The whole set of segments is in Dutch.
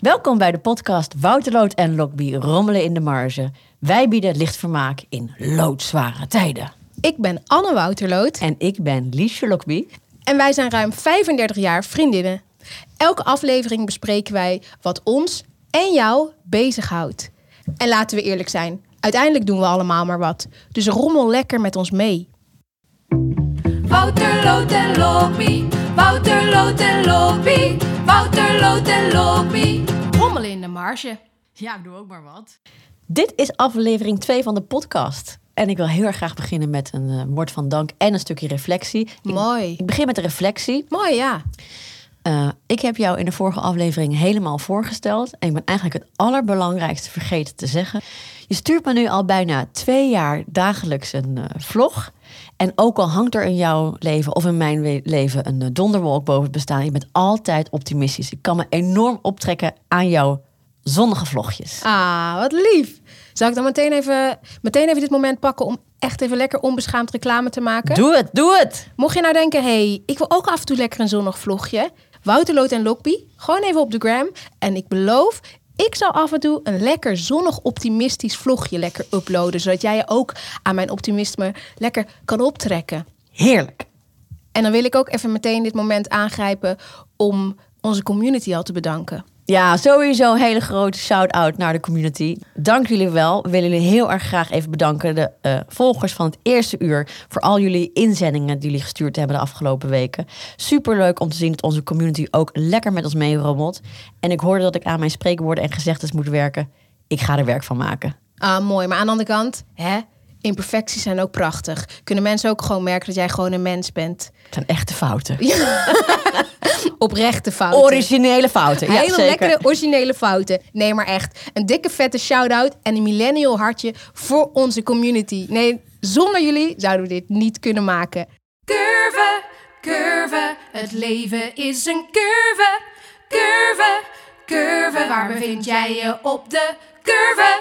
Welkom bij de podcast Wouterloot en Lokby rommelen in de marge. Wij bieden lichtvermaak in loodzware tijden. Ik ben Anne Wouterloot En ik ben Liesje Lokby. en wij zijn ruim 35 jaar vriendinnen. Elke aflevering bespreken wij wat ons en jou bezighoudt. En laten we eerlijk zijn, uiteindelijk doen we allemaal maar wat. Dus rommel lekker met ons mee. Wouterloot en Lobby, Wouterloot en Wouterloot en Lobby. Rommelen in de marge. Ja, ik doe ook maar wat. Dit is aflevering 2 van de podcast. En ik wil heel erg graag beginnen met een eh, woord van dank en een stukje reflectie. Ik, Mooi. ik begin met de reflectie. Mooi, ja. Eh, ik heb jou in de vorige aflevering helemaal voorgesteld. En ik ben eigenlijk het allerbelangrijkste vergeten te zeggen. Je stuurt me nu al bijna twee jaar dagelijks een eh, vlog. En ook al hangt er in jouw leven of in mijn leven een eh, donderwolk boven het bestaan. Je bent altijd optimistisch. Ik kan me enorm optrekken aan jouw zonnige vlogjes. Ah, wat lief. Zal ik dan meteen even, meteen even dit moment pakken om echt even lekker onbeschaamd reclame te maken? Doe het, doe het! Mocht je nou denken, hey, ik wil ook af en toe lekker een zonnig vlogje. Wouterloot en Lokby, gewoon even op de gram. En ik beloof, ik zal af en toe een lekker zonnig optimistisch vlogje lekker uploaden. Zodat jij je ook aan mijn optimisme lekker kan optrekken. Heerlijk. En dan wil ik ook even meteen dit moment aangrijpen om onze community al te bedanken. Ja, sowieso een hele grote shout-out naar de community. Dank jullie wel. We willen jullie heel erg graag even bedanken. De eh, volgers van het eerste uur. Voor al jullie inzendingen die jullie gestuurd hebben de afgelopen weken. Super leuk om te zien dat onze community ook lekker met ons meerommelt. En ik hoorde dat ik aan mijn spreekwoorden en gezegdes moet werken. Ik ga er werk van maken. Ah, mooi. Maar aan de andere kant, hè, imperfecties zijn ook prachtig. Kunnen mensen ook gewoon merken dat jij gewoon een mens bent. Het zijn echte fouten. Oprechte fouten. Originele fouten. Ja, Hele zeker. lekkere originele fouten. Nee, maar echt. Een dikke vette shout-out en een millennial hartje voor onze community. Nee, zonder jullie zouden we dit niet kunnen maken. Curve, curve, het leven is een curve. Curve, curve, waar bevind jij je op de curve?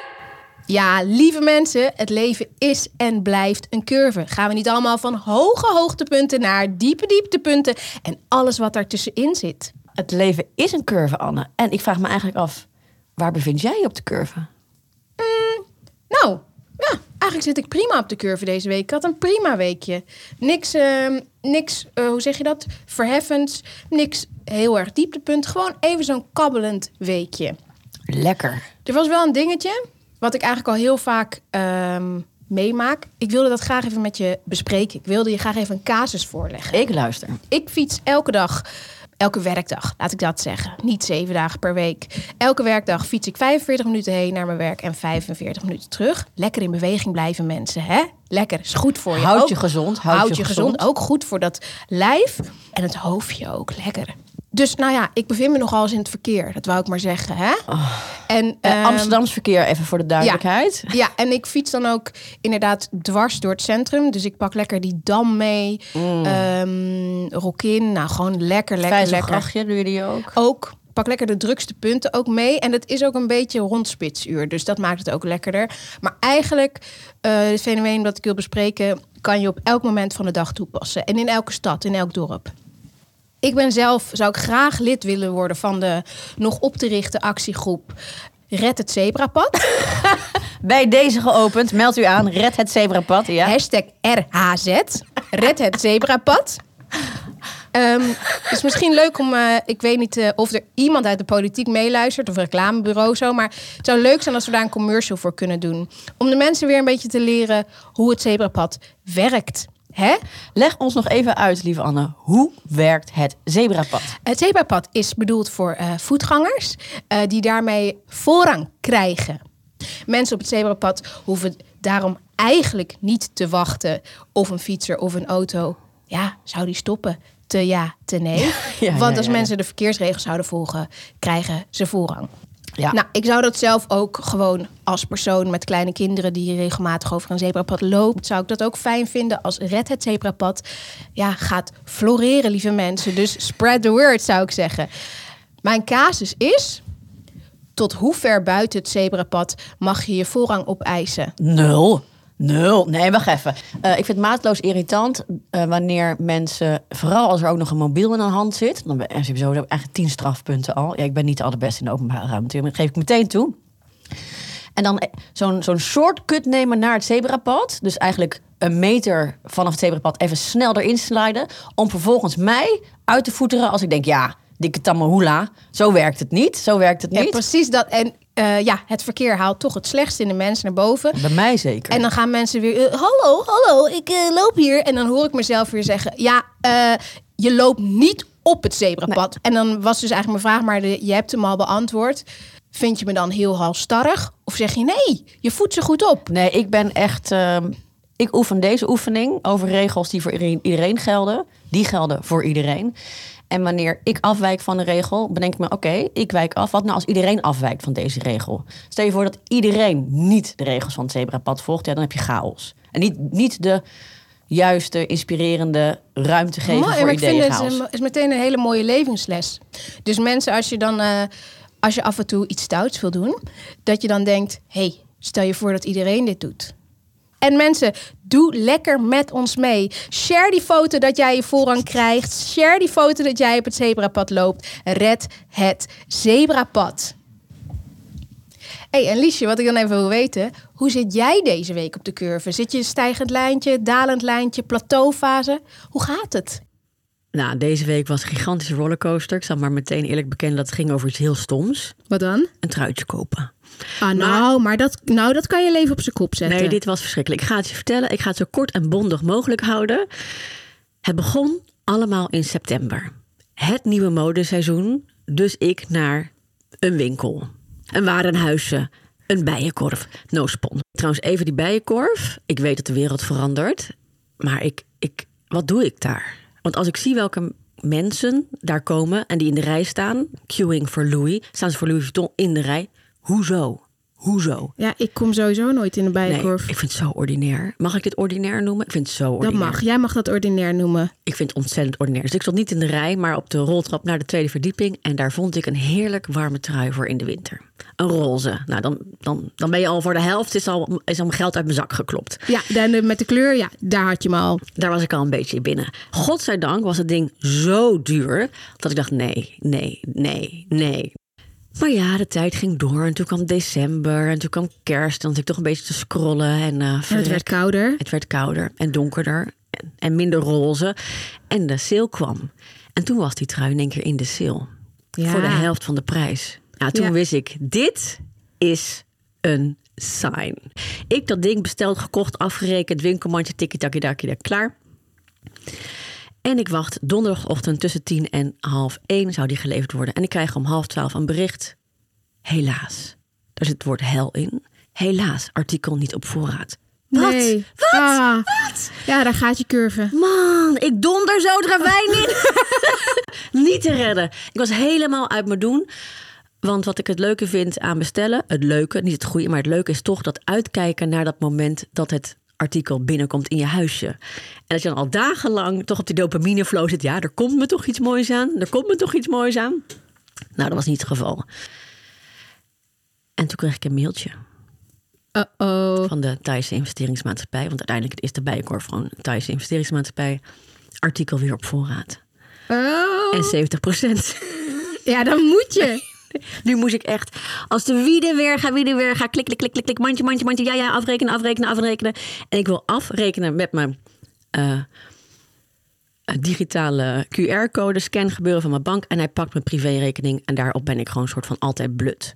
Ja, lieve mensen, het leven is en blijft een curve. Gaan we niet allemaal van hoge hoogtepunten naar diepe dieptepunten en alles wat daartussenin zit. Het leven is een curve, Anne. En ik vraag me eigenlijk af, waar bevind jij je op de curve? Nou, ja, eigenlijk zit ik prima op de curve deze week. Ik had een prima weekje. Niks, ehm, niks eh, hoe zeg je dat? Verheffends. Niks heel erg dieptepunt. Gewoon even zo'n kabbelend weekje. Lekker. Er was wel een dingetje, wat ik eigenlijk al heel vaak ehm, meemaak. Ik wilde dat graag even met je bespreken. Ik wilde je graag even een casus voorleggen. Ik luister. Ik fiets elke dag, elke werkdag, laat ik dat zeggen. Niet zeven dagen per week. Elke werkdag fiets ik 45 minuten heen naar mijn werk en 45 minuten terug. Lekker in beweging blijven mensen, hè? Lekker, is goed voor je. Houd Ook- je gezond. Houd, je gezond. Ook goed voor dat lijf en het hoofdje ook. Lekker. Dus nou ja, ik bevind me nogal eens in het verkeer. Dat wou ik maar zeggen, hè? En, Eh, ehm, Amsterdams verkeer, even voor de duidelijkheid. ja, en ik fiets dan ook inderdaad dwars door het centrum. Dus ik pak lekker die dam mee. Ehm Rokin, nou gewoon lekker, lekker, lekker. Vijzelgrachtje, doe je die ook? Ook, pak lekker de drukste punten ook mee. En het is ook een beetje rond spitsuur. Dus dat maakt het ook lekkerder. Maar eigenlijk, eh het fenomeen dat ik wil bespreken... kan je op elk moment van de dag toepassen. En in elke stad, in elk dorp. Ik ben zelf, zou ik graag lid willen worden van de nog op te richten actiegroep Red het Zebrapad. Bij deze geopend, meld u aan, red het zebrapad. Ja. Hashtag RHZ. Red het zebrapad. Ehm, het is misschien leuk om, eh, ik weet niet eh, of er iemand uit de politiek meeluistert of een reclamebureau zo, maar het zou leuk zijn als we daar een commercial voor kunnen doen. Om de mensen weer een beetje te leren hoe het zebrapad werkt. Hè? Leg ons nog even uit, lieve Anne. Hoe werkt het zebrapad? Het zebrapad is bedoeld voor eh, voetgangers eh, die daarmee voorrang krijgen. Mensen op het zebrapad hoeven daarom eigenlijk niet te wachten of een fietser of een auto, ja, zou die stoppen? Te ja, te nee. ja, Want als ja. mensen de verkeersregels zouden volgen, krijgen ze voorrang. Ja. Nou, ik zou dat zelf ook gewoon als persoon met kleine kinderen die regelmatig over een zebrapad loopt, zou ik dat ook fijn vinden als Red het Zebrapad ja, gaat floreren, lieve mensen. Dus spread the word, zou ik zeggen. Mijn casus is, tot hoe ver buiten het zebrapad mag je je voorrang opeisen? Nul. Nul. Nee, wacht even. Eh, ik vind het maatloos irritant eh, wanneer mensen, vooral als er ook nog een mobiel in de hand zit, dan ben je sowieso eigenlijk tien strafpunten al. Ja, ik ben niet de allerbeste in de openbare ruimte, dat geef ik meteen toe. En dan eh, zo'n zo'n shortcut nemen naar het zebrapad. Dus eigenlijk een meter vanaf het zebrapad even snel erin sliden. Om vervolgens mij uit te voeteren als ik denk, ja, dikke tamahula. Zo werkt het niet. Zo werkt het Ja, niet. precies dat. En eh, ja, het verkeer haalt toch het slechtste in de mensen naar boven. Bij mij zeker. En dan gaan mensen weer, eh, hallo, hallo, ik eh, loop hier. En dan hoor ik mezelf weer zeggen, ja, eh, je loopt niet op het zebrapad. En dan was dus eigenlijk mijn vraag, maar de, je hebt hem al beantwoord. Vind je me dan heel halstarrig? Of zeg je, nee, je voedt ze goed op. Nee, ik ben echt. ehm, ik oefen deze oefening over regels die voor iedereen gelden. Die gelden voor iedereen. En wanneer ik afwijk van de regel, bedenk ik me: oké, ik wijk af. Wat nou als iedereen afwijkt van deze regel? Stel je voor dat iedereen niet de regels van het zebrapad volgt, ja, dan heb je chaos. En niet, niet de juiste, inspirerende ruimte geven Mooi, voor maar ik vind ideeën het is meteen een hele mooie levensles. Dus mensen, als je dan, eh, als je af en toe iets stouts wil doen, dat je dan denkt, hey, stel je voor dat iedereen dit doet. En mensen, doe lekker met ons mee. Share die foto dat jij je voorrang krijgt. Share die foto dat jij op het zebrapad loopt. Red het zebrapad. hey, en Liesje, wat ik dan even wil weten. Hoe zit jij deze week op de curve? Zit je een stijgend lijntje, dalend lijntje, plateaufase? Hoe gaat het? Nou, deze week was een gigantische rollercoaster. Ik zal maar meteen eerlijk bekennen dat het ging over iets heel stoms. Wat dan? Een truitje kopen. Ah, nou, maar dat, nou, dat kan je leven op zijn kop zetten. Nee, dit was verschrikkelijk. Ik ga het je vertellen. Ik ga het zo kort en bondig mogelijk houden. Het begon allemaal in september. Het nieuwe modeseizoen. Dus ik naar een winkel. Een warenhuisje. Een bijenkorf. No spon. Trouwens, even die bijenkorf. Ik weet dat de wereld verandert. Maar ik, ik, wat doe ik daar? Want als ik zie welke mensen daar komen en die in de rij staan, queuing voor Louis, staan ze voor Louis Vuitton in de rij. Hoezo? Hoezo? Ja, ik kom sowieso nooit in de Nee, bijenkorf. ik vind het zo ordinair. Mag ik dit ordinair noemen? Ik vind het zo dat ordinair. mag. Jij mag dat ordinair noemen. Ik vind het ontzettend ordinair. Dus ik stond niet in de rij, maar op de roltrap naar de tweede verdieping. En daar vond ik een heerlijk warme trui voor in de winter. Een roze. Nou, dan, dan, dan ben je al voor de helft, is al, is al mijn geld uit mijn zak geklopt. Ja, dan de- met de kleur, ja, daar had je me al. Daar was ik al een beetje binnen. Godzijdank was het ding zo duur dat ik dacht: nee, nee, nee, nee. Maar ja, de tijd ging door en toen kwam december en toen kwam kerst. En dan zat ik toch een beetje te scrollen. En, eh, En het werd kouder. Het werd kouder en donkerder en, en minder roze. En de sale kwam. En toen was die trui in één keer in de sale. Ja. Voor de helft van de prijs. Ja, toen Ja. wist ik, dit is een sign. Ik dat ding besteld, gekocht, afgerekend, winkelmandje, tikkie takkie dakkie klaar. En ik wacht donderdagochtend tussen tien en half één zou die geleverd worden. En ik krijg om half twaalf een bericht. Helaas. Daar zit het woord hel in. Helaas, artikel niet op voorraad. Wat? Nee. Wat? Ah. Wat? Ja, daar gaat je curve. Man, ik donder zo ravijn in. Niet te redden. Ik was helemaal uit mijn doen. Want wat ik het leuke vind aan bestellen, het leuke, niet het goede, maar het leuke is toch dat uitkijken naar dat moment dat het artikel binnenkomt in je huisje. En dat je dan al dagenlang toch op die dopamine flow zit. Ja, er komt me toch iets moois aan. Er komt me toch iets moois aan. Nou, dat was niet het geval. En toen kreeg ik een mailtje Uh-oh. van de Thaise investeringsmaatschappij. Want uiteindelijk is de Bijenkorf gewoon een Thaise investeringsmaatschappij. Artikel weer op voorraad. Oh. En 70 procent. Ja, dan moet je. Nu moest ik echt, als de wieden weer ga, wieden weer ga, klik, klik, klik, klik, klik, mandje, mandje, mandje, ja, ja, afrekenen, afrekenen, afrekenen. En ik wil afrekenen met mijn eh, eh, digitale QR-code, scan gebeuren van mijn bank. En hij pakt mijn privérekening en daarop ben ik gewoon een soort van altijd blut.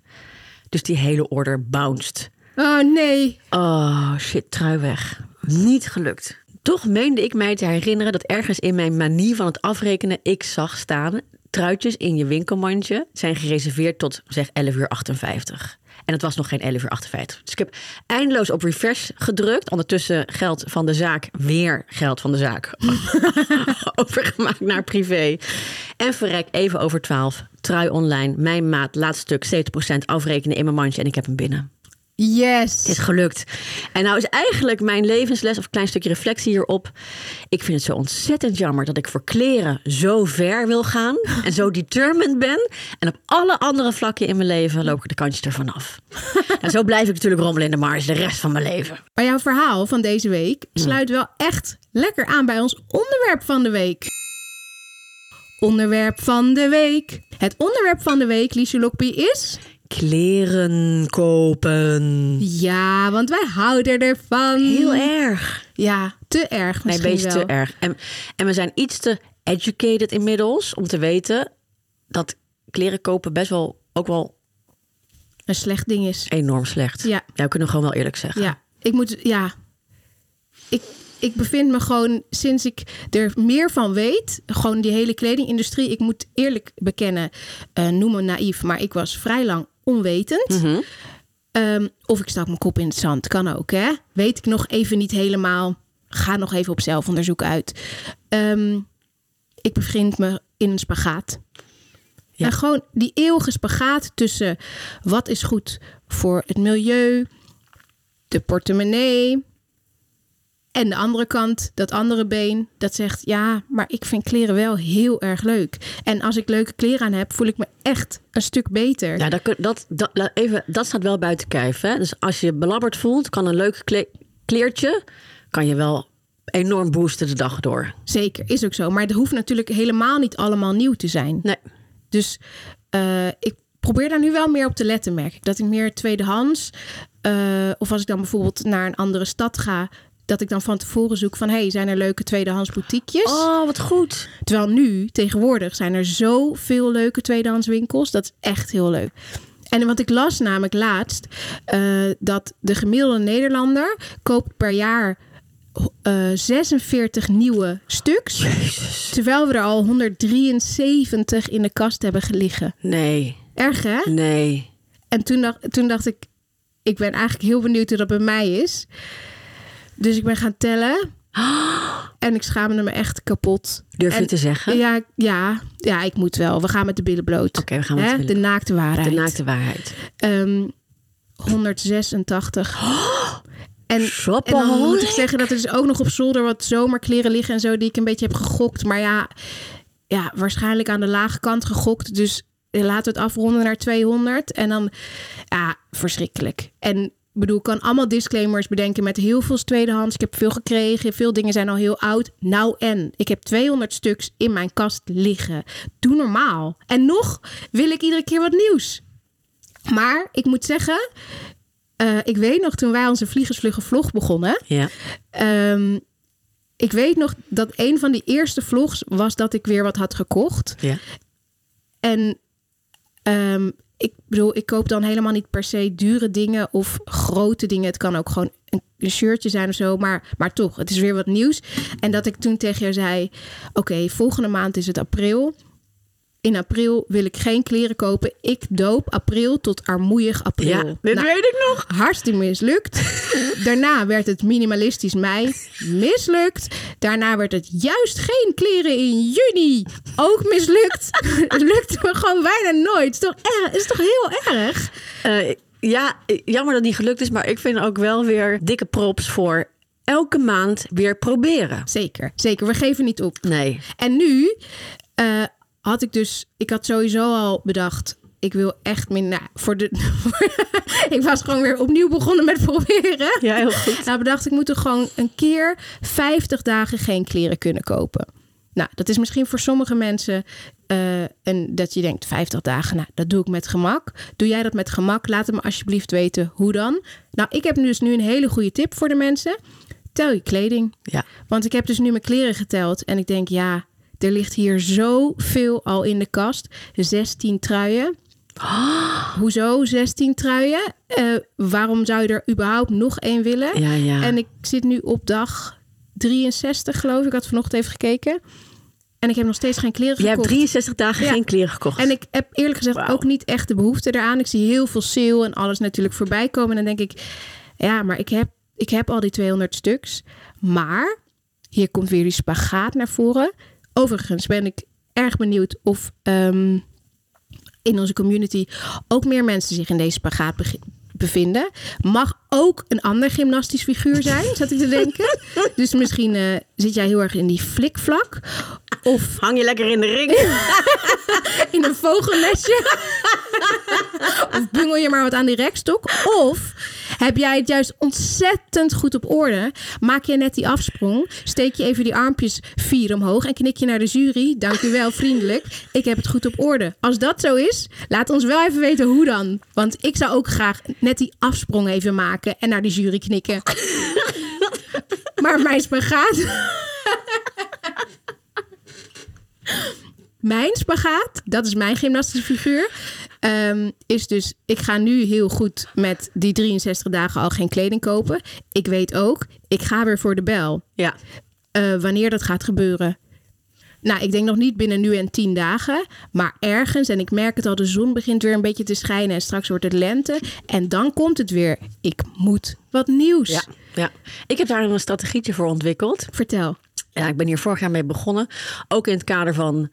Dus die hele order bounced. Oh, nee. Oh, shit, trui weg. Niet gelukt. Toch meende ik mij te herinneren dat ergens in mijn manie van het afrekenen ik zag staan... truitjes in je winkelmandje zijn gereserveerd tot zeg 11 uur 58. En het was nog geen 11 uur 58. Dus ik heb eindeloos op refresh gedrukt. Ondertussen geld van de zaak, weer geld van de zaak... overgemaakt naar privé. En verrek even over 12. Trui online, mijn maat, laatst stuk, 70% afrekenen in mijn mandje en ik heb hem binnen. Yes. Het is gelukt. En nou is eigenlijk mijn levensles of een klein stukje reflectie hierop. Ik vind het zo ontzettend jammer dat ik voor kleren zo ver wil gaan. En zo determined ben. En op alle andere vlakken in mijn leven loop ik de kantjes ervan af. en zo blijf ik natuurlijk rommelen in de marge de rest van mijn leven. Maar jouw verhaal van deze week sluit wel echt lekker aan bij ons onderwerp van de week. Onderwerp van de week. Het onderwerp van de week, Liesje Lokpie, is... Kleren kopen. Ja, want wij houden ervan. Heel erg. Ja, te erg Nee, misschien een beetje wel. te erg. En, en we zijn iets te educated inmiddels om te weten dat kleren kopen best wel ook wel Een slecht ding is. enorm slecht. Ja. ja we kunnen gewoon wel eerlijk zeggen. Ja, ik moet... Ja. Ik, ik bevind me gewoon, sinds ik er meer van weet... gewoon die hele kledingindustrie... ik moet eerlijk bekennen, eh, noem me naïef... maar ik was vrij lang onwetend. Mhm. Ehm, of ik stak mijn kop in het zand, kan ook, hè? Weet ik nog even niet helemaal. Ga nog even op zelfonderzoek uit. Ehm, ik bevind me in een spagaat. Ja. En gewoon die eeuwige spagaat tussen wat is goed voor het milieu, de portemonnee. En de andere kant, dat andere been, dat zegt ja, maar ik vind kleren wel heel erg leuk. En als ik leuke kleren aan heb, voel ik me echt een stuk beter. Ja, dat, dat, dat, even, dat staat wel buiten kijf. Hè? Dus als je belabberd voelt, kan een leuk kle- kleertje... kan je wel enorm boosten de dag door. Zeker, is ook zo. Maar het hoeft natuurlijk helemaal niet allemaal nieuw te zijn. Nee. Dus eh, ik probeer daar nu wel meer op te letten, merk ik. Dat ik meer tweedehands, eh, of als ik dan bijvoorbeeld naar een andere stad ga, dat ik dan van tevoren zoek van, hey, zijn er leuke tweedehands boutiquejes? Oh, wat goed. Terwijl nu, tegenwoordig, zijn er zoveel leuke tweedehands winkels. Dat is echt heel leuk. En wat ik las namelijk laatst, eh, dat de gemiddelde Nederlander koopt per jaar eh 46 nieuwe stuks. Terwijl we er al 173 in de kast hebben liggen. Nee, Erg hè? nee. En toen dacht, toen dacht ik, ik ben eigenlijk heel benieuwd hoe dat bij mij is. Dus ik ben gaan tellen. En ik schaamde me echt kapot. Durf je En- te zeggen? Ja, ja, ja, ik moet wel. We gaan met de billen bloot. Oké, we gaan met de billen De naakte waarheid. De naakte waarheid. Ehm, 186. En, en Shopaholic. dan moet ik zeggen dat er dus ook nog op zolder wat zomerkleren liggen en zo die ik een beetje heb gegokt. Maar ja, ja waarschijnlijk aan de lage kant gegokt. Dus laten we het afronden naar 200. En dan, ja, verschrikkelijk. En ik bedoel, ik kan allemaal disclaimers bedenken met heel veel tweedehands. Ik heb veel gekregen. Veel dingen zijn al heel oud. Nou en, ik heb 200 stuks in mijn kast liggen. Doe normaal. En nog wil ik iedere keer wat nieuws. Maar ik moet zeggen, eh, ik weet nog toen wij onze Vliegersvlugge vlog begonnen. Ja. ehm, ik weet nog dat een van die eerste vlogs was dat ik weer wat had gekocht. ja. En ehm, ik bedoel, ik koop dan helemaal niet per se dure dingen of grote dingen. Het kan ook gewoon een, shirtje zijn of zo. Maar, maar toch, het is weer wat nieuws. En dat ik toen tegen jou zei: Oké, volgende maand is het april. In april wil ik geen kleren kopen. Ik doop april tot armoeig april. Ja, dit Nou, weet ik nog. hartstikke mislukt. Daarna werd het minimalistisch mei. Mislukt. Daarna werd het juist geen kleren in juni. Ook mislukt. Het lukte me gewoon bijna nooit. Is toch, erg, is toch heel erg? Eh, ja, jammer dat het niet gelukt is, maar ik vind ook wel weer dikke props voor elke maand weer proberen. Zeker, zeker. We geven niet op. Nee. En nu eh, had ik dus... Ik had sowieso al bedacht... Ik wil echt minder... Nou, voor de, ik was gewoon weer opnieuw begonnen met proberen. Ja, heel goed. Nou, bedacht ik moet er gewoon een keer 50 dagen geen kleren kunnen kopen. Nou, dat is misschien voor sommige mensen. eh, en dat je denkt, 50 dagen, nou, dat doe ik met gemak. Doe jij dat met gemak? Laat het me alsjeblieft weten hoe dan. Nou, ik heb dus nu een hele goede tip voor de mensen. Tel je kleding. Ja. Want ik heb dus nu mijn kleren geteld. En ik denk, ja, er ligt hier zoveel al in de kast. 16 truien. Hoezo 16 truien? Eh, waarom zou je er überhaupt nog één willen? Ja, ja. En ik zit nu op dag 63, geloof ik. Ik had vanochtend even gekeken. En ik heb nog steeds geen kleren Jij hebt gekocht. 63 dagen Ja. geen kleren gekocht. En ik heb eerlijk gezegd ook niet echt de behoefte eraan. Ik zie heel veel sale en alles natuurlijk voorbij komen. En dan denk ik, ja, maar ik heb, ik heb al die 200 stuks. Maar hier komt weer die spagaat naar voren. Overigens ben ik erg benieuwd of ehm, in onze community ook meer mensen zich in deze spagaat bevinden. Mag ook een ander gymnastisch figuur zijn, zat ik te denken. Dus misschien eh, zit jij heel erg in die flikvlak. Of Hang je lekker in de ring? in een vogennestje. of bungel je maar wat aan die rekstok. Of heb jij het juist ontzettend goed op orde. Maak je net die afsprong. Steek je even die armpjes vier omhoog. En knik je naar de jury. Dank u wel, vriendelijk. Ik heb het goed op orde. Als dat zo is, laat ons wel even weten hoe dan. Want ik zou ook graag net die afsprong even maken. En naar de jury knikken. maar mijn spagaat... Mijn spagaat, dat is mijn gymnastische figuur, ehm, is dus... Ik ga nu heel goed met die 63 dagen al geen kleding kopen. Ik weet ook, ik ga weer voor de bel. Ja. Eh, wanneer dat gaat gebeuren. Nou, ik denk nog niet binnen nu en tien dagen. Maar ergens, en ik merk het al, de zon begint weer een beetje te schijnen. En straks wordt het lente. En dan komt het weer. Ik moet wat nieuws. Ja, ja. Ik heb daar een strategietje voor ontwikkeld. Vertel. Ja, ik ben hier vorig jaar mee begonnen. Ook in het kader van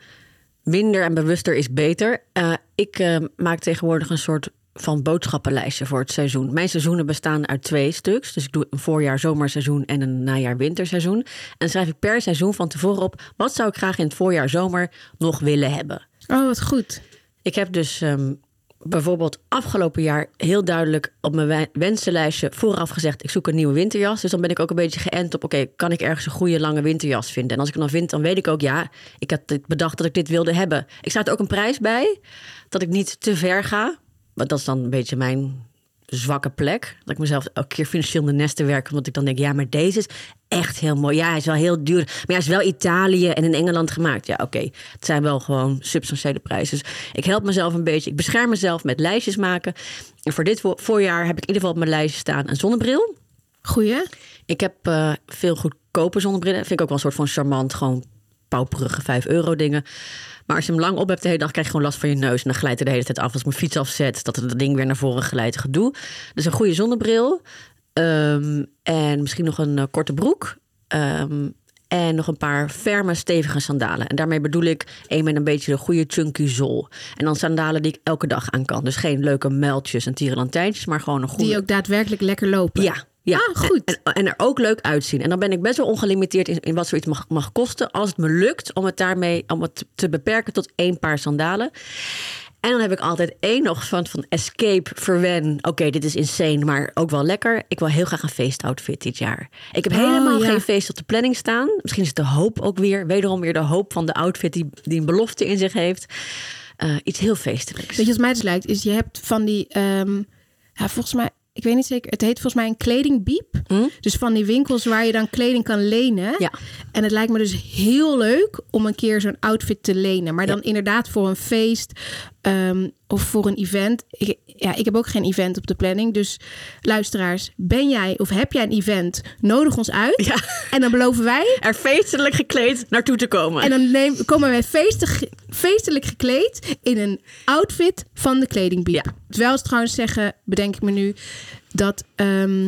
minder en bewuster is beter. Eh, ik eh, maak tegenwoordig een soort van boodschappenlijstje voor het seizoen. Mijn seizoenen bestaan uit twee stuks. Dus ik doe een voorjaar zomerseizoen en een najaar winterseizoen. En dan schrijf ik per seizoen van tevoren op... wat zou ik graag in het voorjaar zomer nog willen hebben. Oh, wat goed. Ik heb dus ehm, bijvoorbeeld afgelopen jaar heel duidelijk op mijn wen- wensenlijstje vooraf gezegd: ik zoek een nieuwe winterjas. Dus dan ben ik ook een beetje geënt op: oké, kan ik ergens een goede lange winterjas vinden? En als ik hem dan vind, dan weet ik ook: ja, ik dit bedacht dat ik dit wilde hebben. Ik staat ook een prijs bij dat ik niet te ver ga. Want dat is dan een beetje mijn zwakke plek. Dat ik mezelf elke keer financieel in de nesten werk. Omdat ik dan denk, ja, maar deze is echt heel mooi. Ja, hij is wel heel duur. Maar hij is wel Italië en in Engeland gemaakt. Ja, oké. Het zijn wel gewoon substantiële prijzen. Dus ik help mezelf een beetje. Ik bescherm mezelf met lijstjes maken. En voor dit vo- voorjaar heb ik in ieder geval op mijn lijstje staan een zonnebril. Goeie. Ik heb eh, veel goedkope zonnebrillen. Vind ik ook wel een soort van charmant, gewoon pauperige 5 euro dingen. Maar als je hem lang op hebt de hele dag, krijg je gewoon last van je neus. En dan glijdt hij de hele tijd af. Als ik mijn fiets afzet, dat het ding weer naar voren glijdt. Gedoe. Dus een goede zonnebril. Ehm, en misschien nog een eh, korte broek. Ehm, en nog een paar ferme, stevige sandalen. En daarmee bedoel ik een met een beetje de goede chunky zool. En dan sandalen die ik elke dag aan kan. Dus geen leuke muiltjes en tierenlantijntjes, maar gewoon een goede... Die ook daadwerkelijk lekker lopen. Ja, ja. Ah, goed. En, en, en er ook leuk uitzien. En dan ben ik best wel ongelimiteerd in, in wat zoiets mag, mag kosten. Als het me lukt om het daarmee om het te beperken tot één paar sandalen. En dan heb ik altijd één nog van, van escape, verwen. Oké, dit is insane, maar ook wel lekker. Ik wil heel graag een feestoutfit dit jaar. Ik heb Oh, helemaal ja. geen feest op de planning staan. Misschien is het de hoop ook weer. Wederom weer de hoop van de outfit die, die een belofte in zich heeft. Eh, iets heel feestelijks. Weet je wat mij dus lijkt? Is je hebt van die, ehm, ja, volgens mij, ik weet niet zeker, het heet volgens mij een kledingbiep. Dus van die winkels waar je dan kleding kan lenen. Hm? Ja. En het lijkt me dus heel leuk om een keer zo'n outfit te lenen. Maar dan inderdaad voor een feest ehm, of voor een event. Ik, ja, ik heb ook geen event op de planning. Dus luisteraars, ben jij of heb jij een event? Nodig ons uit. Ja. En dan beloven wij Er feestelijk gekleed naartoe te komen. en dan neem, komen wij feestig, feestelijk gekleed in een outfit van de kledingbiep. Ja. Terwijl ze trouwens zeggen, bedenk ik me nu, dat ehm,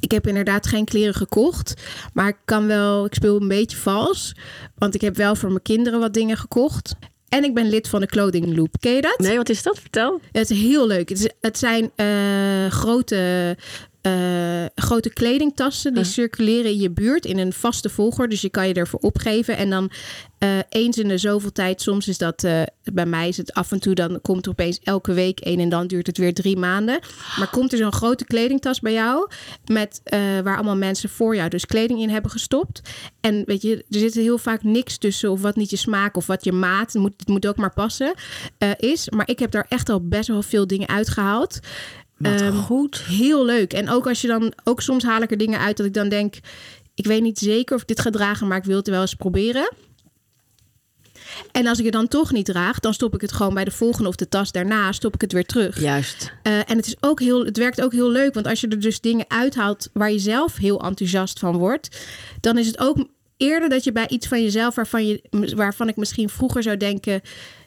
ik heb inderdaad geen kleren gekocht. Maar ik kan wel, ik speel een beetje vals. Want ik heb wel voor mijn kinderen wat dingen gekocht. En ik ben lid van de Clothing Loop. Ken je dat? Nee, wat is dat? Vertel. Het is heel leuk. Het, is- het zijn eh, grote, eh, grote kledingtassen die circuleren in je buurt in een vaste volgorde. Dus je kan je ervoor opgeven. En dan eh, eens in de zoveel tijd, soms is dat eh, bij mij is het af en toe, dan komt er opeens elke week één en dan duurt het weer drie maanden. Maar komt er zo'n grote kledingtas bij jou, met, waar allemaal mensen voor jou dus kleding in hebben gestopt. En weet je, er zit heel vaak niks tussen of wat niet je smaak of wat je maat, het moet, het moet ook maar passen, is. Maar ik heb daar echt al best wel veel dingen uitgehaald. Ehm, goed. Heel leuk. En ook als je dan, ook soms haal ik er dingen uit dat ik dan denk, ik weet niet zeker of ik dit ga dragen, maar ik wil het wel eens proberen. En als ik het dan toch niet draag, dan stop ik het gewoon bij de volgende of de tas daarna, stop ik het weer terug. Juist. Eh, en het, is ook heel, het werkt ook heel leuk, want als je er dus dingen uithaalt waar je zelf heel enthousiast van wordt, dan is het ook eerder dat je bij iets van jezelf waarvan, je, waarvan ik misschien vroeger zou denken,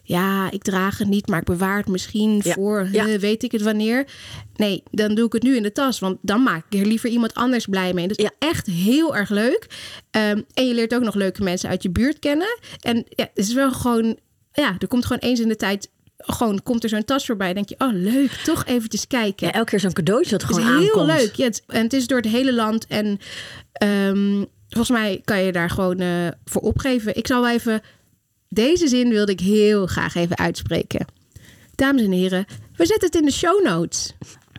ja, ik draag het niet, maar ik bewaar het misschien Ja. voor, Ja. eh, weet ik het wanneer. Nee, dan doe ik het nu in de tas, want dan maak ik er liever iemand anders blij mee. Dat is Ja. echt heel erg leuk. Ehm, en je leert ook nog leuke mensen uit je buurt kennen. En ja, het is wel gewoon, ja, er komt gewoon eens in de tijd gewoon komt er zo'n tas voorbij. denk je, oh leuk, toch eventjes kijken. Ja, elke keer zo'n cadeautje dat Het is gewoon heel aankomt. leuk. Ja, het, en het is door het hele land. En ehm, volgens mij kan je daar gewoon eh, voor opgeven. Ik zal wel even... Deze zin wilde ik heel graag even uitspreken. Dames en heren, we zetten het in de show notes.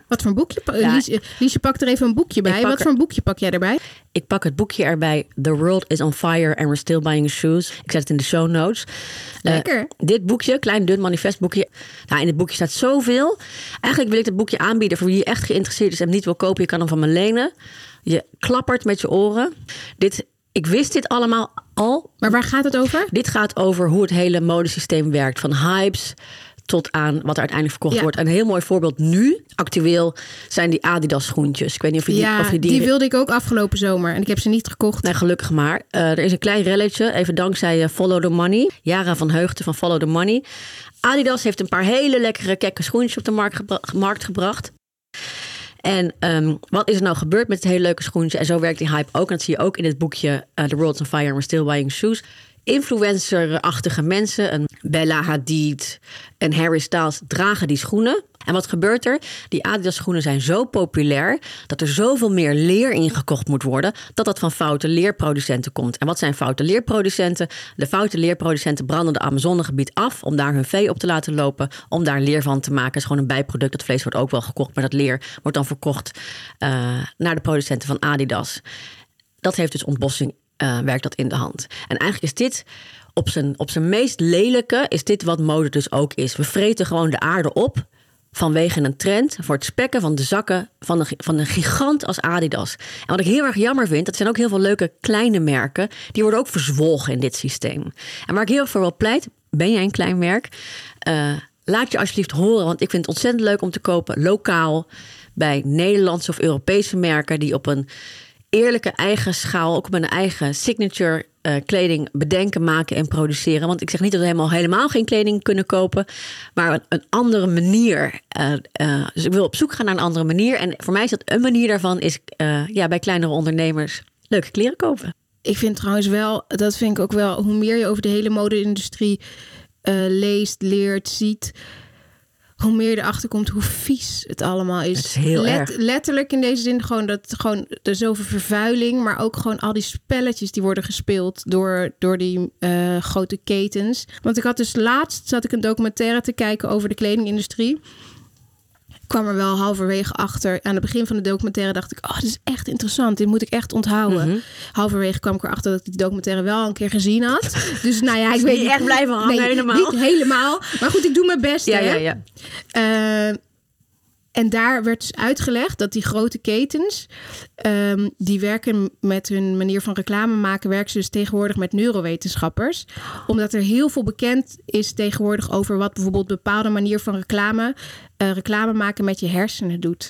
Wat voor een boekje? pa- Ja. Lies, Liesje pakt er even een boekje bij. Wat voor een boekje pak jij erbij? Ik pak het boekje erbij. The world is on fire and we're still buying shoes. Ik zet het in de show notes. Eh, Lekker. dit boekje, klein dun manifestboekje. Nou, in het boekje staat zoveel. Eigenlijk wil ik het boekje aanbieden voor wie echt geïnteresseerd is en hem niet wil kopen. Je kan hem van me lenen. Je klappert met je oren. Dit, ik wist dit allemaal al. Maar waar gaat het over? Dit gaat over hoe het hele modesysteem werkt. Van hypes tot aan wat er uiteindelijk verkocht Ja. wordt. Een heel mooi voorbeeld nu, actueel, zijn die Adidas schoentjes. Ik weet niet of je die... ja, of je die... wilde ik ook afgelopen zomer. En ik heb ze niet gekocht. Nee, gelukkig maar. Eh, er is een klein relletje, even dankzij eh, Follow the Money. Jara van Heugden van Follow the Money. Adidas heeft een paar hele lekkere kekke schoentjes op de markt, gebra- markt gebracht. En ehm, wat is er nou gebeurd met het hele leuke schoentje? En zo werkt die hype ook. En dat zie je ook in het boekje eh, The World's on Fire and We're Still Buying Shoes. Influencer-achtige mensen, een Bella Hadid en Harry Styles, dragen die schoenen. En wat gebeurt er? Die Adidas schoenen zijn zo populair dat er zoveel meer leer ingekocht moet worden, dat dat van foute leerproducenten komt. En wat zijn foute leerproducenten? De foute leerproducenten branden de Amazonegebied af om daar hun vee op te laten lopen, om daar leer van te maken. Het is gewoon een bijproduct. Dat vlees wordt ook wel gekocht, maar dat leer wordt dan verkocht eh, naar de producenten van Adidas. Dat heeft dus ontbossing, eh, werkt dat in de hand. En eigenlijk is dit op zijn, op zijn meest lelijke, is dit wat mode dus ook is. We vreten gewoon de aarde op vanwege een trend voor het spekken van de zakken van een, van een gigant als Adidas. En wat ik heel erg jammer vind, dat zijn ook heel veel leuke kleine merken, die worden ook verzwolgen in dit systeem. En waar ik heel erg voor wil pleit, ben jij een klein merk? Eh, laat je alsjeblieft horen, want ik vind het ontzettend leuk om te kopen lokaal bij Nederlandse of Europese merken die op een eerlijke eigen schaal, ook een eigen signature eh, kleding bedenken, maken en produceren. Want ik zeg niet dat we helemaal, helemaal geen kleding kunnen kopen, maar een, andere manier. Eh, dus ik wil op zoek gaan naar een andere manier. En voor mij is dat een manier daarvan, is ja, bij kleinere ondernemers leuke kleren kopen. Ik vind trouwens wel, dat vind ik ook wel, hoe meer je over de hele mode-industrie leest, leert, ziet, hoe meer je erachter komt hoe vies het allemaal is. Het is heel erg. Letterlijk in deze zin gewoon dat gewoon er zoveel vervuiling, maar ook gewoon al die spelletjes die worden gespeeld door, door die eh, grote ketens. Want ik had dus laatst zat ik een documentaire te kijken over de kledingindustrie. Ik kwam er wel halverwege achter. Aan het begin van de documentaire dacht ik, oh, dit is echt interessant. Dit moet ik echt onthouden. Mhm. Halverwege kwam ik erachter dat ik die documentaire wel een keer gezien had. Dus nou ja, ik weet niet echt blijven hangen helemaal. Niet helemaal. Maar goed, ik doe mijn best. Ja, hè. ja, ja. Eh, en daar werd dus uitgelegd dat die grote ketens, ehm, die werken met hun manier van reclame maken, werken ze dus tegenwoordig met neurowetenschappers. Omdat er heel veel bekend is tegenwoordig over wat bijvoorbeeld bepaalde manier van reclame, eh, reclame maken met je hersenen doet.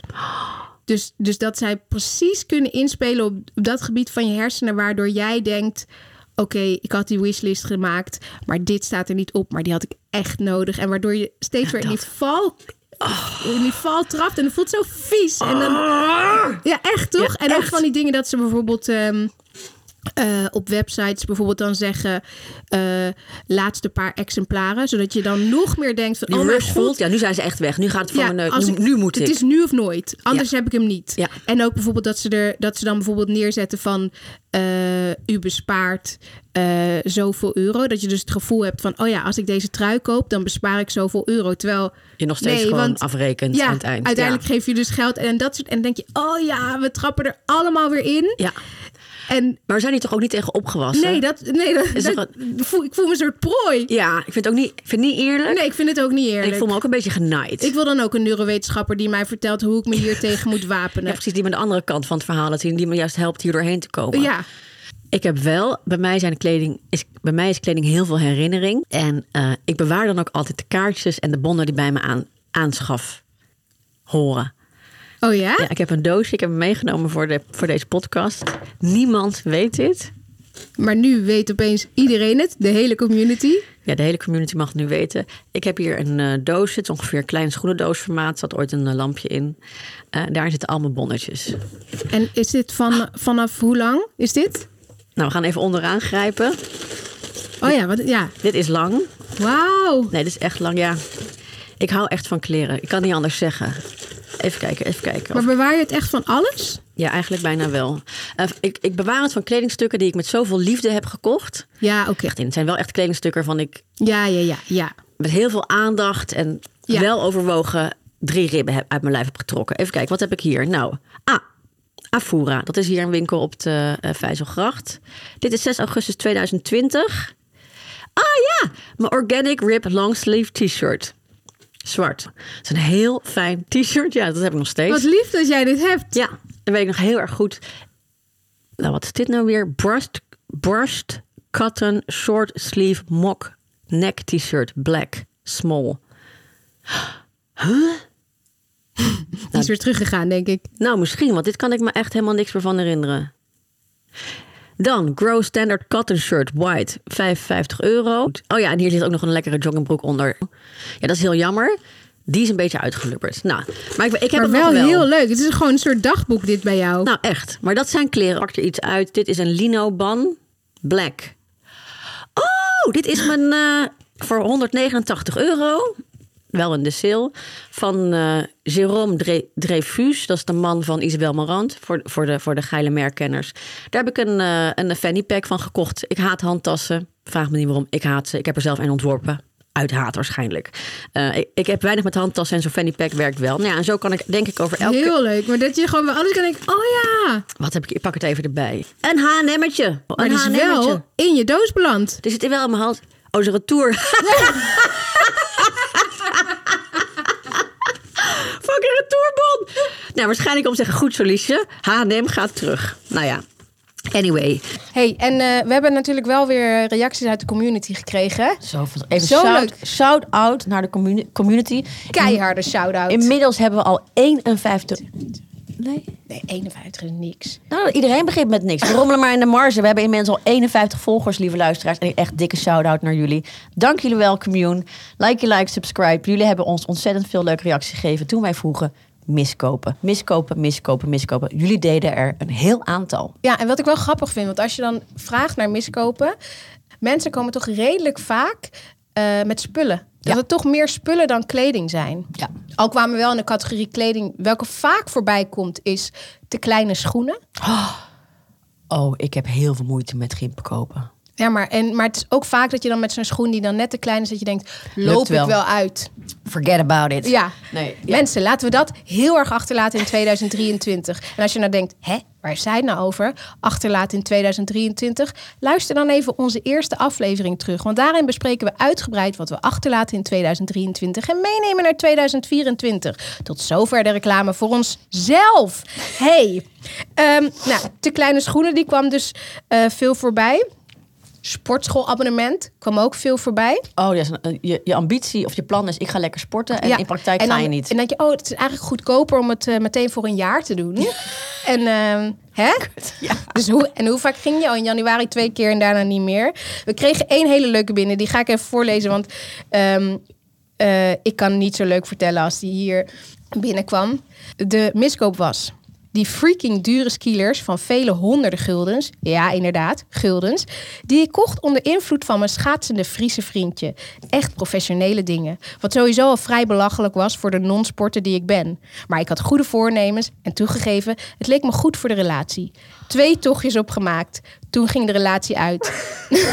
Dus, dus dat zij precies kunnen inspelen op, op dat gebied van je hersenen, waardoor jij denkt. Oké, ik had die wishlist gemaakt, maar dit staat er niet op. Maar die had ik echt nodig. En waardoor je steeds weer in die val, in die val trapt. En het voelt zo vies. En dan, ja, echt toch? En ook echt. van die dingen dat ze bijvoorbeeld ehm, eh, op websites bijvoorbeeld dan zeggen... eh, laatste paar exemplaren. Zodat je dan nog meer denkt van... Die oh mijn god, ja, nu zijn ze echt weg. Nu gaat het van mijn neus. Nu, ik- nu moet ik. Het is nu of nooit. Anders Ja. heb ik hem niet. Ja. En ook bijvoorbeeld dat ze, er, dat ze dan bijvoorbeeld neerzetten van... eh, u bespaart zoveel euro. Dat je dus het gevoel hebt van... oh ja, als ik deze trui koop, dan bespaar ik zoveel euro. Terwijl... je nog steeds Nee, gewoon want- afrekent Ja, aan het eind. uiteindelijk geef je dus geld en dat soort... En dan denk je, oh ja, we trappen er allemaal weer in. ja, En maar zijn hier toch ook niet tegen opgewassen? nee, dat, nee dat, voel, ik voel me een soort prooi. Ja, ik vind het ook niet, vind niet eerlijk. Nee, ik vind het ook niet en eerlijk. ik voel me ook een beetje genaaid. Ik wil dan ook een neurowetenschapper die mij vertelt hoe ik me hier tegen moet wapenen. Ja, precies die met de andere kant van het verhaal laat zien, die me juist helpt hier doorheen te komen. Ja, Ik heb wel, bij mij zijn kleding, is, bij mij is kleding heel veel herinnering. En eh, ik bewaar dan ook altijd de kaartjes en de bonnen die bij me aan, aanschaf horen. Oh ja? Ja, ik heb een doosje, ik heb hem meegenomen voor, de, voor deze podcast. Niemand weet dit. Maar nu weet opeens iedereen het, de hele community. Ja, de hele community mag het nu weten. Ik heb hier een eh, doosje, het is ongeveer een klein schoenendoosformaat. Er zat ooit een eh, lampje in. Eh, daar zitten allemaal bonnetjes. En is dit van, vanaf hoe lang is dit? Nou, we gaan even onderaan grijpen. Oh ja, wat, ja. Dit is lang. Wauw. Nee, dit is echt lang, ja. Ik hou echt van kleren. Ik kan niet anders zeggen. Even kijken, even kijken. Maar bewaar je het echt van alles? ja, eigenlijk bijna wel. Eh, ik, ik bewaar het van kledingstukken die ik met zoveel liefde heb gekocht. Ja, oké. Echt in. Het zijn wel echt kledingstukken van ik Ja, ja, ja, ja. met heel veel aandacht en Ja. wel overwogen drie ribben heb, uit mijn lijf heb getrokken. Even kijken, wat heb ik hier? Nou, ah, Afura. Dat is hier een winkel op de uh, Vijzelgracht. Dit is 6 augustus 2020. Ah ja, mijn Organic Rib Long Sleeve T-shirt. Zwart. Het is een heel fijn t-shirt. Ja, dat heb ik nog steeds. Wat lief dat jij dit hebt. Ja, dat weet ik nog heel erg goed. Nou, wat is dit nou weer? Brushed, cotton short sleeve mock neck t-shirt black small. Die is weer teruggegaan, denk ik. Nou, misschien, want dit kan ik me echt helemaal niks meer van herinneren. Dan Grow Standard Cotton Shirt White, 55 euro. Oh ja, en hier zit ook nog een lekkere joggingbroek onder. Ja, dat is heel jammer. Die is een beetje uitgelubberd. Nou, maar ik, ik heb Maar hem wel. heel leuk. Het is gewoon een soort dagboek dit bij jou. Nou, echt. Maar dat zijn kleren. Pak er iets uit. Dit is een lino-ban. Black. Oh, dit is mijn eh, voor 189 euro. Wel in de sale. Van eh Jérôme Dre- Dreyfus. Dat is de man van Isabel Marant. Voor, voor, de, voor de geile merkkenners. Daar heb ik een, eh, een fanny pack van gekocht. Ik haat handtassen. Vraag me niet waarom. Ik haat ze. Ik heb er zelf een ontworpen. Uit haat waarschijnlijk. Eh, ik, ik heb weinig met handtassen en zo'n fanny pack werkt wel. Nou ja, en zo kan ik denk ik over elke... Heel leuk. Maar dat je gewoon bij alles kan denken, oh ja. Wat heb ik? Ik pak het even erbij. Een. Maar Een is wel in je doos beland. Zit wel in mijn hand. Oh, is een tour? Fucking Nou, waarschijnlijk om te zeggen, goed zo Liesje. H&M gaat terug. Nou ja, anyway. hey, en eh, we hebben natuurlijk wel weer reacties uit de community gekregen. Zo, even Zo shout, leuk. shout-out naar de communi- community. Keiharde shout-out. Inmiddels hebben we al 51... Nee? Nee, 51 is niks. Nou, iedereen begint met niks. We rommelen maar in de marge. We hebben inmiddels al 51 volgers, lieve luisteraars. En echt dikke shout-out naar jullie. Dank jullie wel, commune. Like je like, subscribe. Jullie hebben ons ontzettend veel leuke reacties gegeven toen wij vroegen miskopen. Miskopen, miskopen, miskopen. Jullie deden er een heel aantal. Ja, en wat ik wel grappig vind, want als je dan vraagt naar miskopen, mensen komen toch redelijk vaak eh, met spullen. Dat Ja. het toch meer spullen dan kleding zijn. Ja. Al kwamen we wel in de categorie kleding, welke vaak voorbij komt, is te kleine schoenen. Oh, ik heb heel veel moeite met gimpen kopen. Ja, maar, en, maar het is ook vaak dat je dan met zo'n schoen die dan net te klein is, dat je denkt, loop wel. ik wel uit? Forget about it. Ja. Nee, ja. Mensen, laten we dat heel erg achterlaten in 2023. En als je nou denkt, hè, waar is zij nou over? Achterlaten in 2023. Luister dan even onze eerste aflevering terug. Want daarin bespreken we uitgebreid wat we achterlaten in 2023 en meenemen naar 2024. Tot zover de reclame voor onszelf. Hey, ehm, nou, te kleine schoenen, die kwam dus eh, veel voorbij. Sportschoolabonnement kwam ook veel voorbij. Oh, ja, zo- je, je ambitie of je plan is, ik ga lekker sporten. En in praktijk en ga je niet. En dan denk je, oh, het is eigenlijk goedkoper om het eh, meteen voor een jaar te doen. En ehm, hè? Dus hoe, en hoe vaak ging je al in januari twee keer en daarna niet meer? We kregen één hele leuke binnen. Die ga ik even voorlezen, want ehm, eh, ik kan niet zo leuk vertellen als die hier binnenkwam. De miskoop was die freaking dure skielers van vele honderden guldens, ja inderdaad, guldens, die ik kocht onder invloed van mijn schaatsende Friese vriendje. Echt professionele dingen. Wat sowieso al vrij belachelijk was voor de non-sporter die ik ben. Maar ik had goede voornemens en toegegeven, het leek me goed voor de relatie. Twee tochtjes opgemaakt. Toen ging de relatie uit.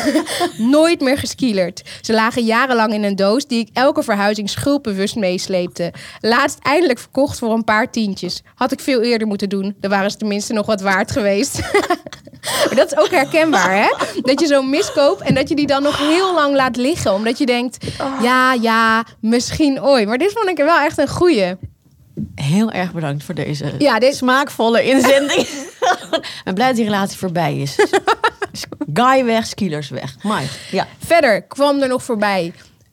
Nooit meer geskielerd. Ze lagen jarenlang in een doos die ik elke verhuizing schuldbewust meesleepte. Laatst eindelijk verkocht voor een paar tientjes. Had ik veel eerder moeten doen. Dan waren ze tenminste nog wat waard geweest. maar dat is ook herkenbaar, hè? Dat je zo miskoopt en dat je die dan nog heel lang laat liggen. Omdat je denkt, ja, ja, misschien ooit. Maar dit vond ik er wel echt een goeie. Heel erg bedankt voor deze Ja, dit, smaakvolle inzending. Ben blij dat die relatie voorbij is. Guy weg, skielers weg. Maar ja. Verder kwam er nog voorbij.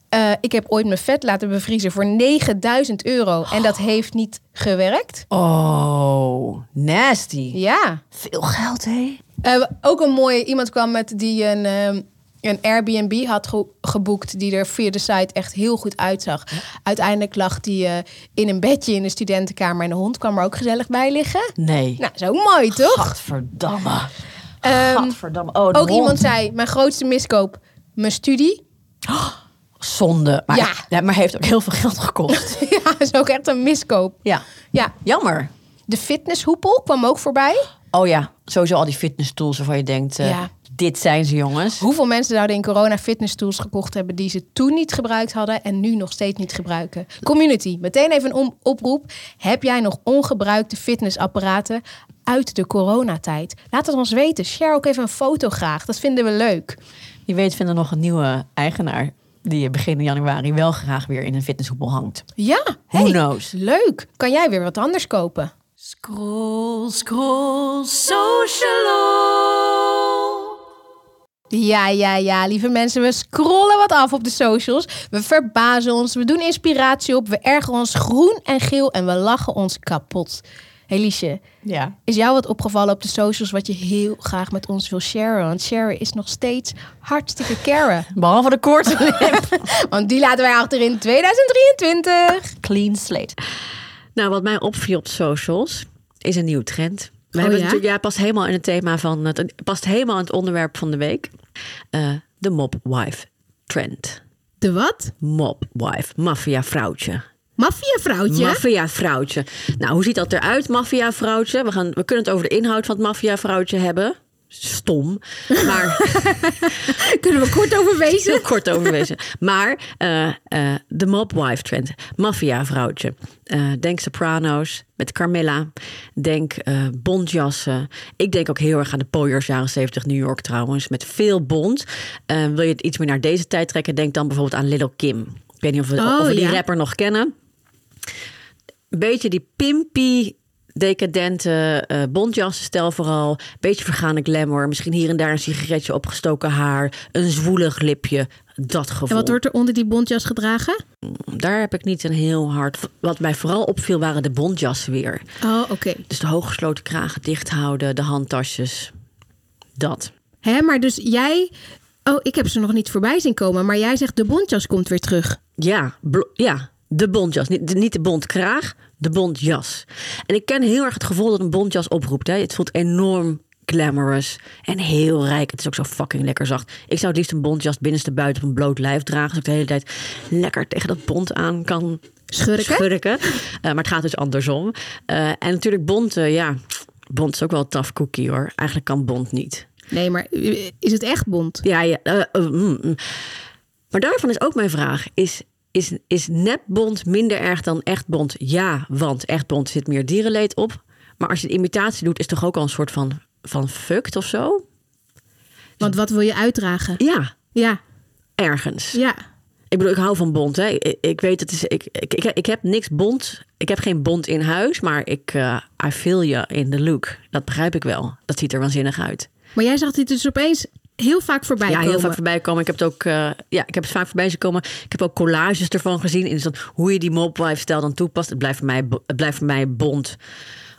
eh, ik heb ooit mijn vet laten bevriezen voor 9000 euro. En dat heeft niet gewerkt. Oh, nasty. Ja. Veel geld, hé? Eh, ook een mooie, iemand kwam met die een, ehm, een Airbnb had ge- geboekt, die er via de site echt heel goed uitzag. Uiteindelijk lag die eh, in een bedje in de studentenkamer en de hond kwam er ook gezellig bij liggen. Nee. Nou, zo mooi toch? Gadverdamme. Ehm, Gadverdamme. Oh, de ook hond. iemand zei, mijn grootste miskoop, mijn studie. zonde. Maar, Ja. ja, maar heeft ook heel veel geld gekost. ja, is ook echt een miskoop. ja, Ja, jammer. de fitnesshoepel kwam ook voorbij. Oh ja, sowieso al die fitnesstools waarvan je denkt, eh, Ja. Dit zijn ze jongens. Hoeveel mensen zouden in corona fitnesstools gekocht hebben die ze toen niet gebruikt hadden en nu nog steeds niet gebruiken? Community, meteen even een oproep. Heb jij nog ongebruikte fitnessapparaten uit de coronatijd? Laat het ons weten. Share ook even een foto graag. Dat vinden we leuk. Wie weet vinden nog een nieuwe eigenaar die begin januari wel graag weer in een fitnesshoepel hangt. Ja, Who hey, knows? leuk. Kan jij weer wat anders kopen? Scroll, scroll, social. Ja, ja, ja, lieve mensen, we scrollen wat af op de socials. We verbazen ons, we doen inspiratie op, we ergeren ons groen en geel en we lachen ons kapot. Hey Liesje, Ja. is jou wat opgevallen op de socials wat je heel graag met ons wil sharen? Want sharen is nog steeds hartstikke caren. Behalve de korte lip. Want die laten wij achter in 2023. Clean slate. Nou, wat mij opviel op de socials is een nieuwe trend. We hebben ja? natuurlijk, ja, past helemaal in het thema van het past helemaal in het onderwerp van de week. Eh, de mob wife trend. De wat? Mob wife, maffia vrouwtje. Maffia vrouwtje? Maffia vrouwtje. Nou, hoe ziet dat eruit, maffia vrouwtje? We, gaan, we kunnen het over de inhoud van het maffia vrouwtje hebben. Stom. Maar Kunnen we kort overwezen? kort overwezen. Maar eh, eh, de mobwife trend. Maffia vrouwtje. Eh, denk Sopranos met Carmilla. Denk bondjassen. Ik denk ook heel erg aan de pooiers jaren 70 New York trouwens. Met veel bond. Wil je het iets meer naar deze tijd trekken? Denk dan bijvoorbeeld aan Little Kim. Ik weet niet of we, Oh, of we die ja. rapper nog kennen. Een beetje die pimpy decadente eh bontjassenstijl vooral. Beetje vergane glamour. Misschien hier en daar een sigaretje opgestoken haar. Een zwoelig lipje. Dat gevoel. En wat wordt er onder die bontjas gedragen? Daar heb ik niet een heel hard... Wat mij vooral opviel waren de bontjassen weer. Oh, oké. Dus de hooggesloten kragen dicht houden. De handtasjes. Dat. Hè, maar dus jij... Oh, ik heb ze nog niet voorbij zien komen. Maar jij zegt de bontjas komt weer terug. Ja, ja, de bontjas. Niet de, niet de bontkraag, de bontjas. En ik ken heel erg het gevoel dat een bontjas oproept. Hè. Het voelt enorm glamorous en heel rijk. Het is ook zo fucking lekker zacht. Ik zou het liefst een bontjas binnenste buiten op een bloot lijf dragen. Zodat ik de hele tijd lekker tegen dat bont aan kan Schurken? schurken. Eh, maar het gaat dus andersom. Eh, en natuurlijk bont, ja, bont is ook wel een tough cookie hoor. Eigenlijk kan bont niet. Nee, maar is het echt bont? Ja, ja. eh, mm, mm. Maar daarvan is ook mijn vraag: is, is, is nepbond minder erg dan echtbond? Ja, want echtbond zit meer dierenleed op. Maar als je de imitatie doet, is toch ook al een soort van, van fucked of zo? Want wat wil je uitdragen? Ja, Ja, ergens. ja. Ik bedoel, ik hou van bond. Hè. Ik, ik weet, het is, ik, ik, ik, ik heb niks bond. Ik heb geen bond in huis, maar ik, eh I feel you in the look. Dat begrijp ik wel. Dat ziet er waanzinnig uit. Maar jij zag dit dus opeens heel vaak voorbij Ja, komen. heel vaak voorbij komen. Ik heb het ook, eh, ja, ik heb het vaak voorbij zien komen. Ik heb ook collages ervan gezien. In zo'n- hoe je die mobwife stijl dan toepast. Het blijft voor mij, het blijft voor mij bont,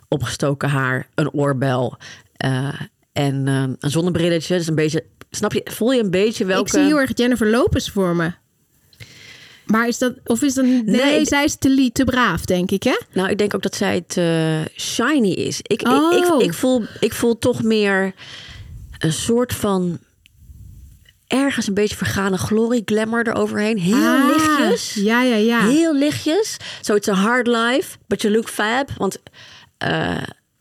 opgestoken haar, een oorbel eh, en eh, een zonnebrilletje. Dus een beetje, snap je? Voel je een beetje welke? Ik zie heel erg Jennifer Lopez voor me. Maar is dat, of is dat, nee, Nee, zij is te, te braaf, denk ik, hè? Nou, ik denk ook dat zij het eh, shiny is. Ik, ik, Oh. ik, ik, voel, ik voel toch meer een soort van ergens een beetje vergane glorie, glamour eroverheen. Heel Ah, lichtjes. Ja, ja, ja. Heel lichtjes. So it's a hard life, but you look fab. Want eh,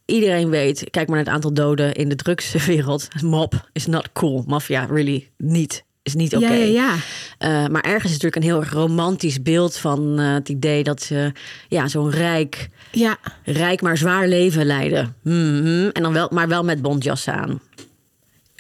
iedereen weet, kijk maar naar het aantal doden in de drugswereld. Mob is not cool. Mafia, really niet. Is niet oké. Ja, ja, ja. Eh, maar ergens is natuurlijk een heel romantisch beeld van eh, het idee dat ze ja, zo'n rijk, Ja, rijk maar zwaar leven leiden. Mhm. En dan wel, maar wel met bontjassen aan.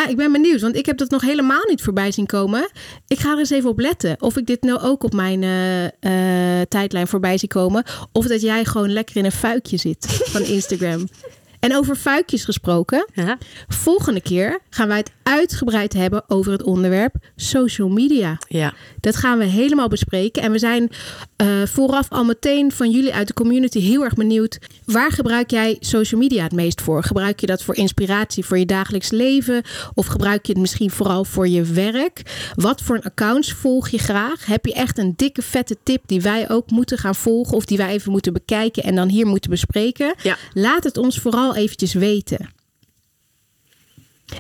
Ah, ik ben benieuwd, want ik heb dat nog helemaal niet voorbij zien komen. Ik ga er eens even op letten of ik dit nou ook op mijn eh, eh, tijdlijn voorbij zie komen. Of dat jij gewoon lekker in een fuikje zit van Instagram. En over fuikjes gesproken. Ja. Volgende keer gaan wij het uitgebreid hebben over het onderwerp social media. Ja. Dat gaan we helemaal bespreken. En we zijn eh, vooraf al meteen van jullie uit de community heel erg benieuwd. Waar gebruik jij social media het meest voor? Gebruik je dat voor inspiratie voor je dagelijks leven? Of gebruik je het misschien vooral voor je werk? Wat voor een accounts volg je graag? Heb je echt een dikke vette tip die wij ook moeten gaan volgen? Of die wij even moeten bekijken en dan hier moeten bespreken? Ja. Laat het ons vooral eventjes weten.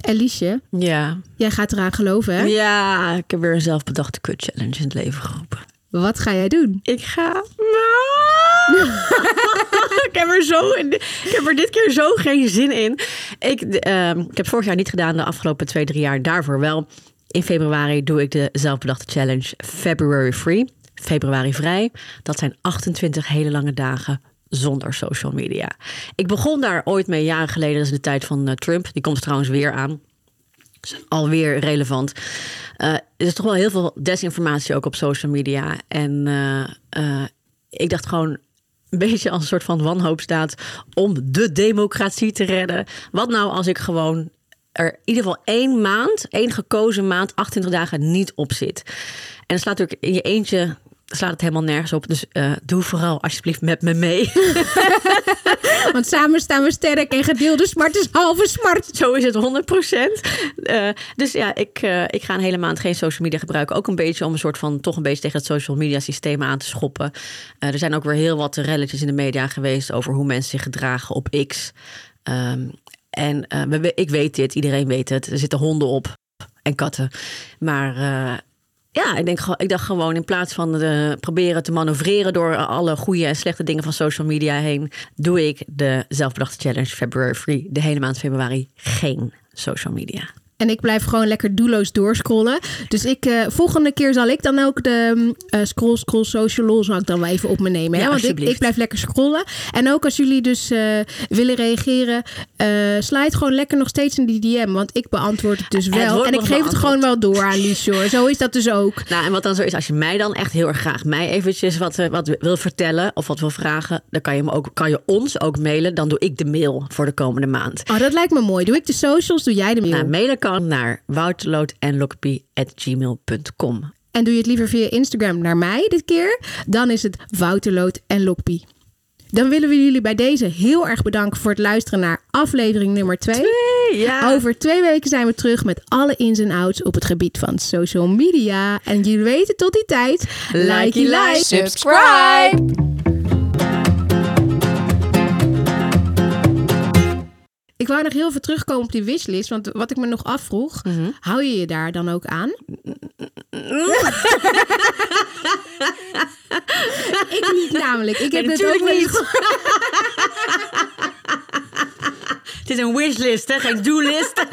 Eliesje, Ja. jij gaat eraan geloven, hè? Ja, ik heb weer een zelfbedachte kut challenge in het leven geroepen. Wat ga jij doen? Ik ga. ik, heb er zo, ik heb er dit keer zo geen zin in. Ik, ehm, ik heb vorig jaar niet gedaan, de afgelopen twee, drie jaar daarvoor wel. In februari doe ik de zelfbedachte challenge February Free. Februari vrij. Dat zijn 28 hele lange dagen zonder social media. Ik begon daar ooit mee jaren geleden. Dat is de tijd van eh, Trump. Die komt trouwens weer aan. is alweer relevant. Eh, er is toch wel heel veel desinformatie ook op social media. En eh, ik dacht gewoon een beetje als een soort van wanhoopstaat om de democratie te redden. Wat nou als ik gewoon er in ieder geval één maand, één gekozen maand, 28 dagen niet op zit. En dan slaat natuurlijk in je eentje slaat het helemaal nergens op. Dus eh, doe vooral alsjeblieft met me mee. Want samen staan we sterk en gedeelde smart is halve smart. Zo is het 100%. Eh, dus ja, ik, eh, ik ga een hele maand geen social media gebruiken. Ook een beetje om een soort van toch een beetje tegen het social media systeem aan te schoppen. Er zijn ook weer heel wat relletjes in de media geweest over hoe mensen zich gedragen op X. Ehm, en we- ik weet dit, iedereen weet het. Er zitten honden op en katten. Maar ja, ik, denk, ik dacht gewoon in plaats van eh, proberen te manoeuvreren door alle goede en slechte dingen van social media heen, doe ik de zelfbedachte challenge February Free. De hele maand februari geen social media. En ik blijf gewoon lekker doelloos doorscrollen. Dus ik, eh, volgende keer zal ik dan ook de mm, eh, scroll, scroll, social lol zal ik dan wel even op me nemen. Hè? Ja, Want ik, blijf lekker scrollen. En ook als jullie dus eh, willen reageren, het gewoon lekker nog steeds in die DM. Want ik beantwoord het dus wel. En ik geef het gewoon wel door aan Lies hoor. Zo is dat dus ook. Nou, en wat dan zo is, als je mij dan echt heel erg graag mij eventjes wat, wat wil vertellen of wat wil vragen, dan kan je, me ook, kan je ons ook mailen. Dan doe ik de mail voor de komende maand. Oh, dat lijkt me mooi. Doe ik de socials, doe jij de mail. Nou, mailen kan naar wouterloot.gmail.com. En doe je het liever via Instagram naar mij dit keer, dan is het Wouterloot en Lokpie. Dan willen we jullie bij deze heel erg bedanken voor het luisteren naar aflevering nummer 2. Ja. Over twee weken zijn we terug met alle ins en outs op het gebied van social media. En jullie weten tot die tijd. Likey like. Subscribe! Ik wou nog heel even terugkomen op die wishlist. Want wat ik me nog afvroeg, hou je je daar dan ook aan? ik niet namelijk. Ik heb Nee, het ook niet. Het is een wishlist, hè? geen doelist.